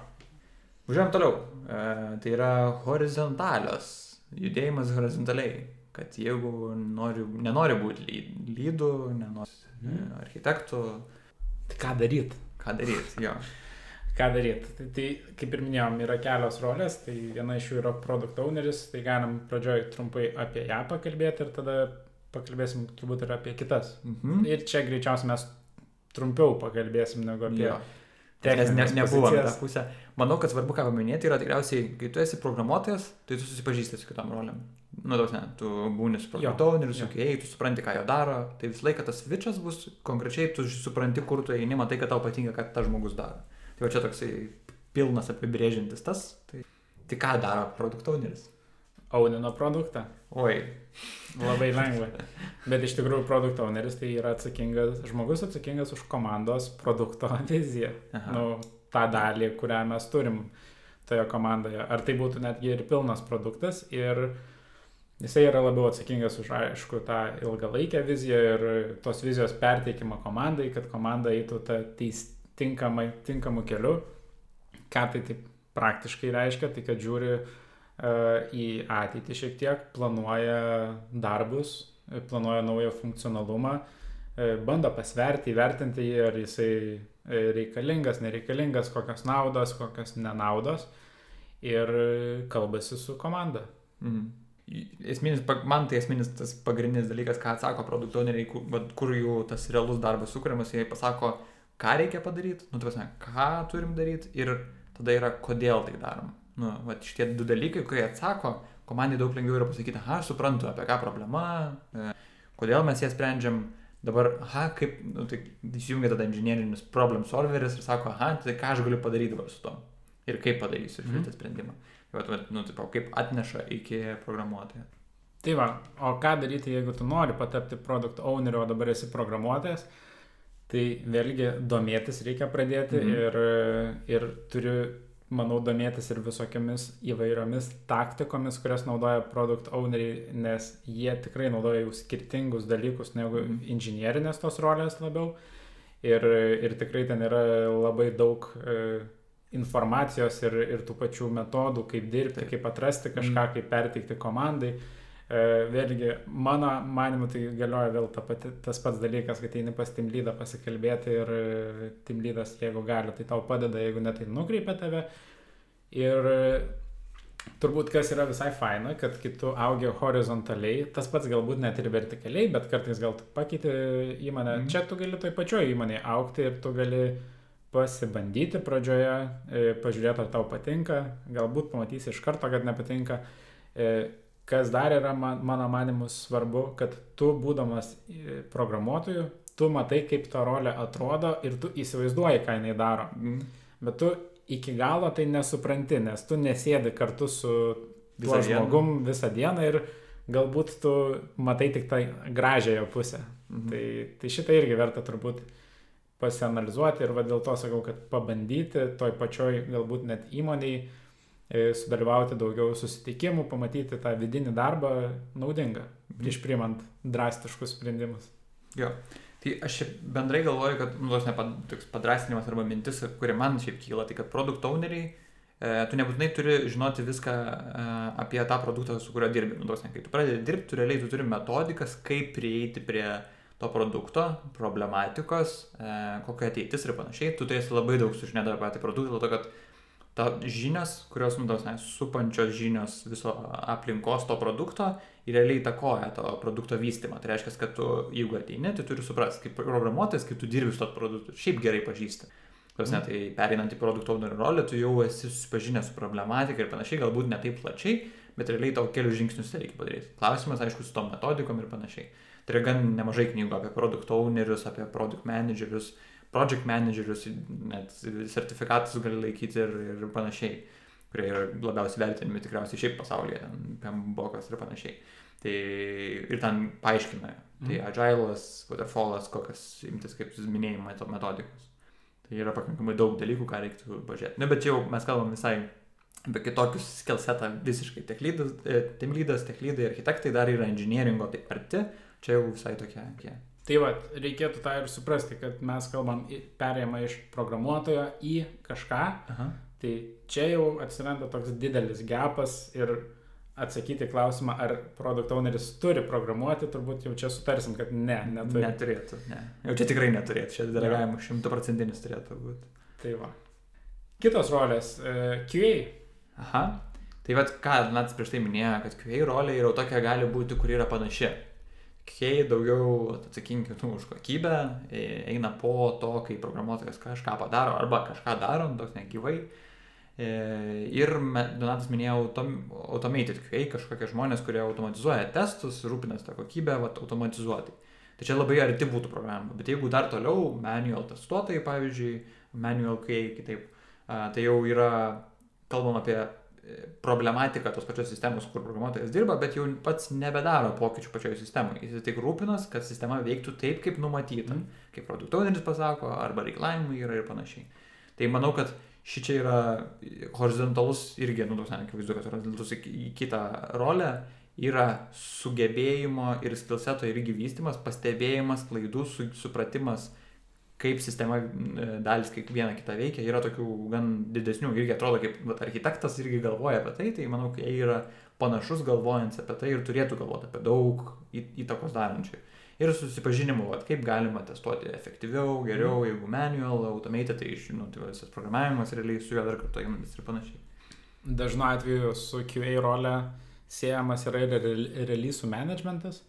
Važiuojam toliau. E, tai yra horizontalios, judėjimas horizontaliai, kad jeigu nori, nenori būti lydų, nenori mm. architektų. Tai ką daryti? Ką daryti, jo ką daryti. Tai, tai kaip ir minėjom, yra kelios rolės, tai viena iš jų yra produkt owneris, tai galim pradžioj trumpai apie ją pakalbėti ir tada pakalbėsim turbūt ir apie kitas. Mhm. Ir čia greičiausiai mes trumpiau pakalbėsim negu apie... Jo. Nes ne, nebuvo tą pusę. Manau, kad svarbu ką paminėti yra tikriausiai, kai tu esi programuotojas, tai tu susipažįsti su kitom roliam. Nu, tos ne, tu būni su produktoweriu, su kai tu supranti, ką jo daro, tai visą laiką tas switchas bus konkrečiai, tu supranti, kur tu eini, matai, kad tau patinka, ką tas žmogus daro. Tai va čia toksai pilnas apibrėžintis tas. Tai, tai ką daro produktowneris? Aunino produktą. Oi. Labai lengva. Bet iš tikrųjų produkt owneris tai yra atsakingas, žmogus atsakingas už komandos produkto viziją. Aha. Nu, tą dalį, kurią mes turim toje komandoje. Ar tai būtų netgi ir pilnas produktas. Ir jisai yra labiau atsakingas už, aišku, tą ilgalaikę viziją ir tos vizijos perteikimą komandai, kad komanda eitų tą teis, tinkamai, tinkamu keliu. Ką tai taip praktiškai reiškia, tai kad žiūri uh, į ateitį šiek tiek, planuoja darbus, planuoja naują funkcionalumą, e, bando pasverti, įvertinti jį, ar jisai e, reikalingas, nereikalingas, kokios naudos, kokios nenaudos ir kalbasi su komanda. Mhm. Esminis, man tai esminis tas pagrindinis dalykas, ką atsako produkto owneriai, kur, jų tas realus darbas sukūriamas, jie pasako, ką reikia padaryti, nu, tai pasakė, ką turim daryti ir tada yra, kodėl tai darom. Nu, va, šitie du dalykai, kurie atsako, komandai daug lengviau yra pasakyti, aš suprantu, apie ką problema, e, kodėl mes ją sprendžiam, dabar, aha, kaip, nu, tai įsijungia tada inžinierinis problem solveris ir sako, aha, tai ką aš galiu padaryti dabar su to ir kaip padarysiu šitą mm. sprendimą. Vat, vat, nu, tipo, kaip atneša iki programuotojo. Tai va, o ką daryti, jeigu tu nori patapti produkt owneriu, o dabar esi programuotojas, tai vėlgi domėtis reikia pradėti mhm. ir, ir turiu, manau, domėtis ir visokiamis įvairiomis taktikomis, kurias naudoja produkt owneriai, nes jie tikrai naudoja jau skirtingus dalykus negu mhm. inžinierinės tos rolės labiau. Ir, ir tikrai ten yra labai daug e, informacijos ir, ir tų pačių metodų, kaip dirbti, kaip atrasti kažką, mm. kaip perteikti komandai. E, vėlgi, mano manimu, tai galioja vėl ta pati, tas pats dalykas, kad eini pas Timlydą pasikalbėti ir e, Timlydas, jeigu gali, tai tau padeda, jeigu ne, tai nukreipia tave. Ir e, turbūt kas yra visai faina, kad kitų augia horizontaliai, tas pats galbūt net ir vertikaliai, bet kartais gal tu pakeiti įmonę, mm. čia tu gali toj pačioj įmonėje aukti ir tu gali pasibandyti pradžioje, e, pažiūrėti, ar tau patinka, galbūt pamatysi iš karto, kad nepatinka. Kas dar yra man, mano manimu svarbu, kad tu būdamas e, programuotoju, tu matai, kaip ta rolė atrodo ir tu įsivaizduoji, ką jinai daro. Mm. Bet tu iki galo tai nesupranti, nes tu nesėdi kartu su tuo žmogum visą dieną ir galbūt tu matai tik tą gražiąją pusę. Mhm. Tai, tai šitą irgi verta turbūt pasianalizuoti ir va dėl to sakau, kad pabandyti toj pačioj galbūt net įmoniai sudalyvauti daugiau susitikimų, pamatyti tą vidinį darbą naudinga prieš priimant drastiškus sprendimus. Jo. Tai aš bendrai galvoju, kad, nu, tos ne toks padrasinimas arba mintis, kuri man šiaip kyla, tai kad produkt owneriai, e, tu nebūtinai turi žinoti viską e, apie tą produktą, su kuriuo dirbi. Nu, tos ne, kai tu pradedi dirbti, tu realiai tu turi metodikas, kaip prieiti prie to produkto, problematikos, e, kokia ateitis ir panašiai, tu turėsi labai daug sužinėti apie patį produktą, dėl to, kad ta žinias, kurios, nu, tos, supančios žinios viso aplinkos to produkto realiai įtakoja to produkto vystymą. Tai reiškia, kad tu, jeigu ateini, tai turi suprasti, kaip programuotojas, kaip tu dirbi su to produktu, šiaip gerai pažįsti. Tos, ne, tai pereinant į produkto owner rolę, tu jau esi susipažinęs su problematika ir panašiai, galbūt ne taip plačiai, bet realiai tau kelius žingsnius reikia padaryti. Klausimas, aišku, su tom metodikom ir panašiai. Tai yra gan nemažai knygų apie produkt ownerius, apie product managerius, project managerius, net sertifikatus gali laikyti ir, ir panašiai, kurie yra labiausiai vertinami tikriausiai šiaip pasaulyje, PMBOKas ir panašiai. Tai ir ten paaiškina, tai mm. agile'as, waterfall'as, kokias imtis, kaip jūs minėjai, metodikos. Tai yra pakankamai daug dalykų, ką reiktų pažiūrėti. Na, bet čia jau mes kalbam visai apie kitokius skillsetą visiškai. Tiek lydas, team lydas, tiek lydai, architektai dar yra inžinieringo taip arti, čia jau visai tokia. tokia. Tai va, reikėtų tą ir suprasti, kad mes kalbam perėjimą iš programuotojo į kažką. Aha. Tai čia jau atsiranda toks didelis gepas ir atsakyti klausimą, ar produkt owneris turi programuoti, turbūt jau čia sutarsim, kad ne, neturi. Neturėtų, ne. Jau čia tikrai neturėtų, čia delegavimas šimtaprocentinis turėtų būti. Tai va. Kitos rolės. E, QA. Aha. Tai vad, ką Nats prieš tai minėjo, kad QA rolė yra tokia gali būti, kur yra panaši kai daugiau atsakingi nu, už kokybę, e, eina po to, kai programuotojas kažką padaro arba kažką daro, toks negyvai. E, ir Donatas minėjo autom, automated QA, kažkokie žmonės, kurie automatizuoja testus, rūpinasi tą kokybę, vat, automatizuoti. Tai čia labai arti būtų programa. Bet jeigu dar toliau, manual testuotojai, pavyzdžiui, manual QA kitaip, tai jau yra, kalbam apie problematika tos pačios sistemos, kur programuotojas dirba, bet jau pats nebedaro pokyčių pačioje sistemoje. Jis tik rūpinas, kad sistema veiktų taip, kaip numatyta, mm. kaip produktoveris pasako, arba reikalavimai yra ir panašiai. Tai manau, kad ši čia yra horizontalus irgi, nu, toks, akivaizdu, kad horizontalus į kitą rolę yra sugebėjimo ir skilseto irgi vystimas, pastebėjimas, klaidų, su, supratimas, kaip sistema e, dalis kiekviena kita veikia, yra tokių gan didesnių, irgi atrodo kaip vat, architektas irgi galvoja apie tai, tai manau, kad jie yra panašus galvojant apie tai ir turėtų galvoti apie daug įtakos darančių. ir susipažinimu, vat, kaip galima testuoti efektyviau, geriau, Mhm. jeigu manual, automated, tai žinau, tai visas programavimas realiai su juo dar kartu ir panašiai. Dažnu atveju su QA rolė siejamas yra ir re- release managementas.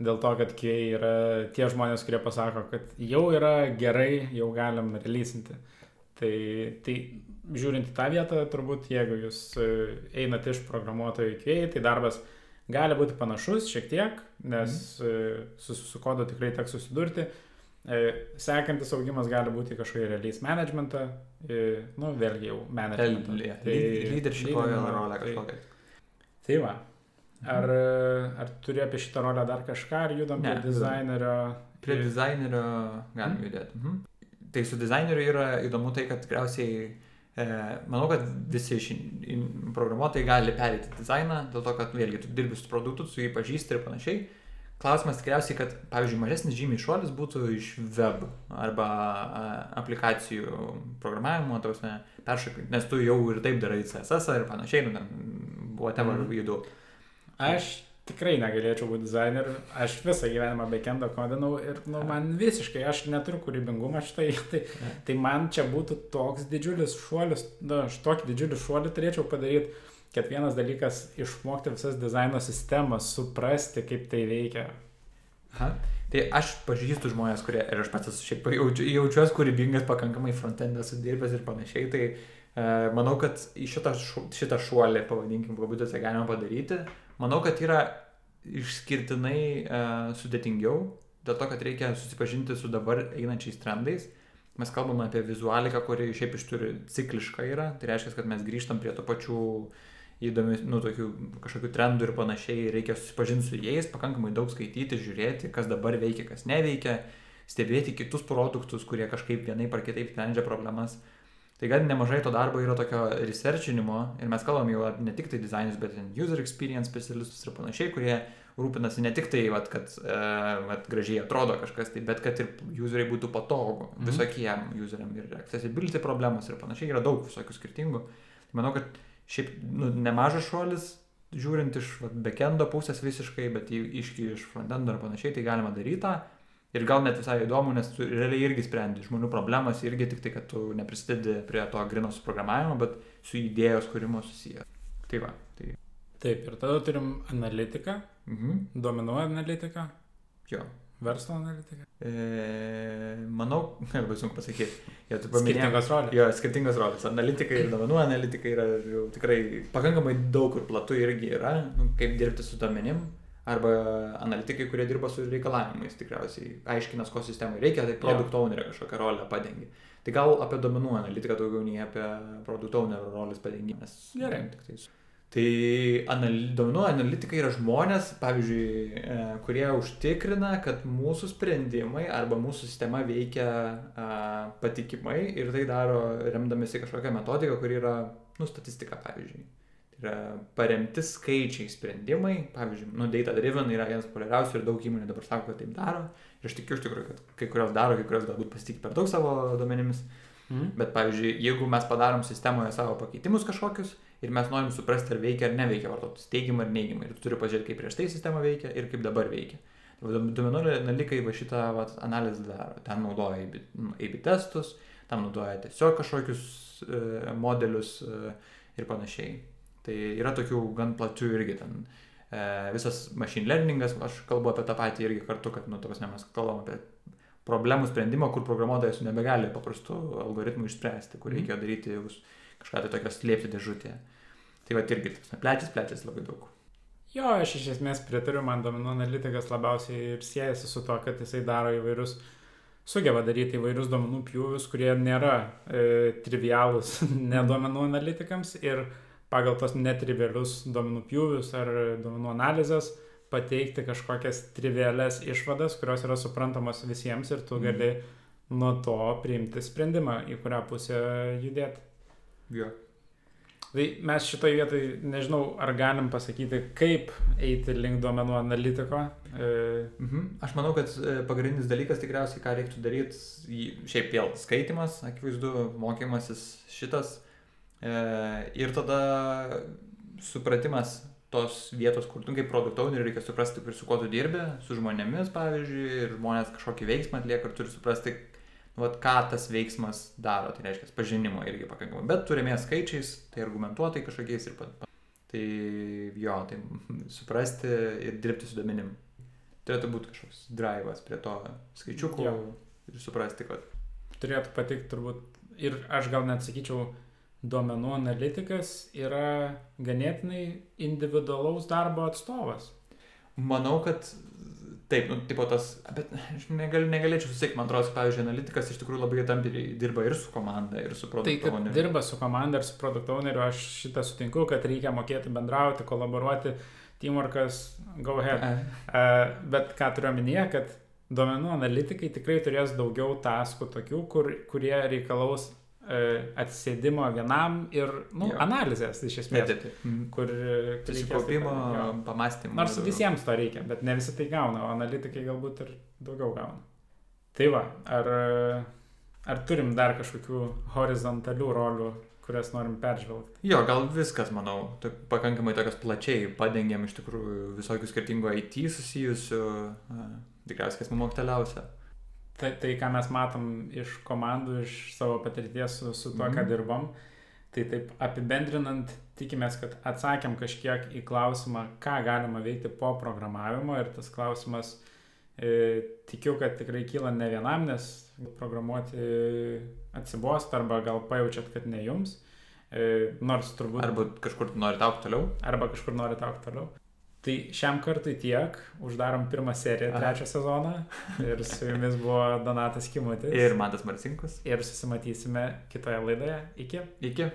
Dėl to, kad QA yra tie žmonės, kurie pasako, kad jau yra gerai, jau galim releasinti. Tai, tai žiūrint į tą vietą, turbūt jeigu jūs e, einate iš programuotojų QA, tai darbas gali būti panašus šiek tiek, nes mm. su, su kodu tikrai teks susidurti. E, Sekantis augimas gali būti kažkokį release managementą, e, nu vėlgi jau managementą. Tai leadership leadinimo, rolė tai- kažkokia. Tai va. Ar, ar turi apie šitą rolę dar kažką, ar judam Ne, prie dizainerio? Prie dizainerio galim Mhm. judėti. Mhm. Tai su dizaineriu yra įdomu tai, kad tikriausiai, e, manau, kad visi in- programuotojai gali perėti dizainą, dėl to, kad vėlgi tu dirbi su produktu, tu jį pažįsti ir panašiai. Klausimas tikriausiai, kad, pavyzdžiui, mažesnis žymiai šuolis būtų iš web arba a, aplikacijų programavimo, tausi, peršokti, nes tu jau ir taip darai CSS ir panašiai, nu, whatever Mhm. judu. Aš tikrai negalėčiau būti dizaineriu, aš visą gyvenimą backendo kodinau ir nu, man visiškai, aš neturiu kūrybingumo šitai, tai, tai man čia būtų toks didžiulis šuolis, na, aš tokį didžiulį šuolį turėčiau padaryti, kad vienas dalykas išmokti visas dizaino sistemas, suprasti, kaip tai veikia. Aha. Tai aš pažįstu žmonės, kurie, ir aš pats esu šiaip jaučiu, jaučiuosi kūrybingas, pakankamai frontende sudirbęs ir panašiai, tai e, manau, kad šitą, šitą šuolį, pavadinkim, kabutėse galima padaryti. Manau, kad yra išskirtinai e, sudėtingiau, dėl to, kad reikia susipažinti su dabar einančiais trendais. Mes kalbame apie vizualiką, kuri šiaip iš turi ciklišką yra, tai reiškia, kad mes grįžtam prie to pačių įdomių, nu, tokių kažkokių trendų ir panašiai, reikia susipažinti su jais, pakankamai daug skaityti, žiūrėti, kas dabar veikia, kas neveikia, stebėti kitus produktus, kurie kažkaip vienaip ar kitaip sprendžia problemas. Tai gan nemažai to darbo yra tokio researchinimo ir mes kalbam jau ne tik tai dizainus, bet ir user experience specialistus ir panašiai, kurie rūpinasi ne tik tai, vat, kad e, vat, gražiai atrodo kažkas, tai, bet kad ir useriai būtų patogu Mhm. visokiem useriam ir accessibility problemos ir panašiai, yra daug visokių skirtingų. Tai manau, kad šiaip nu, nemažas šuolis, žiūrint iš vat, backendo pusės visiškai, bet iš, iš frontendo ir panašiai, tai galima daryti tą. Ir gal net visai įdomu, nes tu realiai irgi sprendi žmonių problemas, irgi tik tai, kad tu neprisidedi prie to grino suprogramavimo, bet su idėjos kūrimo susiję. Tai va, tai. Taip, ir tada turim analitiką, Mhm. duomenų analitiką, Jo. verslo analitiką. E, manau, labai sunku pasakyti. Ja, Skirtingos rolės. Jo, skirtingos rolės. Analitikai ir duomenų analitikai yra jau tikrai pakankamai daug ir platu irgi yra, nu, kaip dirbti su duomenim. Arba analitikai, kurie dirba su reikalavimais, tikriausiai aiškinas, ko sistemai reikia, tai produkt ownerio kažkokią rolę padengi. Tai gal apie duomenų analitiką daugiau nei apie produkt ownerio rolės padengimą. Gerai. Tik tai, tai anal, duomenų analitikai yra žmonės, pavyzdžiui, e, kurie užtikrina, kad mūsų sprendimai arba mūsų sistema veikia a, patikimai ir tai daro remdamėsi kažkokią metodiką, kuri yra, nu, statistika, pavyzdžiui. Yra paremti skaičiai sprendimai, pavyzdžiui, nu, data driven yra vienas populiariausių ir daug įmonių dabar sako, kad taip daro. Ir aš tikiu iš tikrųjų, kad kai kurios daro, kai kurios galbūt pasitikė per daug savo duomenimis. Mhm. Bet, pavyzdžiui, jeigu mes padarom sistemoje savo pakeitimus kažkokius ir mes norim suprasti, ar veikia ar neveikia vartotojas, teigiamai ar neigiamai, ir tu turi pažiūrėti, kaip prieš tai sistema veikia ir kaip dabar veikia. Tai Duomenų analitikai va šitą va, analizę daro. Ten naudoja AB nu, AB testus, tam naudoja tiesiog kažkokius e, modelius e, ir panašiai. Tai yra tokių gan plačių irgi ten. E, visas machine learningas, aš kalbu apie tą patį irgi kartu, kad, nu, tos mes kalbam apie problemų sprendimą, kur programuotojas nebegali paprastų algoritmų išspręsti, kur reikia daryti už kažką tai tokios slėpti dėžutėje. Tai va irgi tas plečias, plečias labai daug. Jo, aš iš esmės pritariu, man duomenų analitikas labiausiai ir siejasi su to, kad jisai daro įvairius, sugeba daryti įvairius duomenų pjūvius, kurie nėra e, trivialūs neduomenų analitikams ir pagal tos netrivialius duomenų pjūvius ar duomenų analizės pateikti kažkokias trivialias išvadas, kurios yra suprantamos visiems ir tu Mhm. gali nuo to priimti sprendimą, į kurią pusę judėti. Jo. Tai mes šitoje vietoje nežinau, ar galim pasakyti, kaip eiti link duomenų analitiko. E, Mhm. Aš manau, kad e, pagrindinis dalykas tikriausiai, ką reiktų daryti, šiaip vėl skaitimas, akivaizdu, mokymasis šitas ir tada supratimas, tos vietos, kur tu kaip produkt owner reikia suprasti, su kuo tu dirbi, su žmonėmis, pavyzdžiui, ir žmonės kažkokį veiksmą atlieka ir turi suprasti, nu, vat, ką tas veiksmas daro, tai reiškia pažinimo irgi pakankamai. Bet turime skaičiais, tai argumentuotai kažkokiais ir pat. Tai jo, tai suprasti ir dirbti su duomenim. Turėtų būti kažkoks drivas prie to skaičiukų Jo. ir suprasti, kad Turėtų patikti turbūt ir aš gal net sakyčiau, duomenų analitikas yra ganėtinai individualaus darbo atstovas. Manau, kad taip, nu, tipo tas, bet aš negal, negalėčiau susiekti, man atrodo, pavyzdžiui, analitikas iš tikrųjų labai tampriai dirba ir su komanda, ir su Tai, produktu. kad dirba su komanda ir su produkto owneriu, aš šitą sutinku, kad reikia mokėti bendrauti, kolaboruoti, teamworkas, go ahead. Uh, bet ką turiu omenyje, kad duomenų analitikai tikrai turės daugiau taskų tokių, kur, kurie reikalaus atsėdimo vienam ir nu, Jo. analizės iš esmės. taip, taip. Kur e, reikės Susikaupimo, pamastymų. Nors visiems to reikia, bet ne visi tai gauna, o analitikai galbūt ir daugiau gauna. Tai va, ar, ar turim dar kažkokių horizontalių rolių, kurias norim peržvelgti? Jo, gal viskas, manau, to, pakankamai tokios plačiai padengėm iš tikrųjų visokių skirtingų IT susijusių, tikriausiai kas mums aktualiausia. Tai, tai, ką mes matom iš komandų, iš savo patirties su, su tuo, mm. ką Mhm. dirbam, tai taip apibendrinant, tikimės, kad atsakėm kažkiek į klausimą, ką galima veikti po programavimo ir tas klausimas, e, tikiu, kad tikrai kyla ne vienam, nes programuoti atsibost arba gal pajaučiat, kad ne jums, e, nors turbūt Arba kažkur norite aukti toliau. arba kažkur norite aukti toliau. Tai šiam kartui tiek, uždarom pirmą seriją, trečią sezoną ir su jumis buvo Donatas Kimutis. Ir Mantas Marcinkus. ir susimatysime kitoje laidoje. Iki. Iki.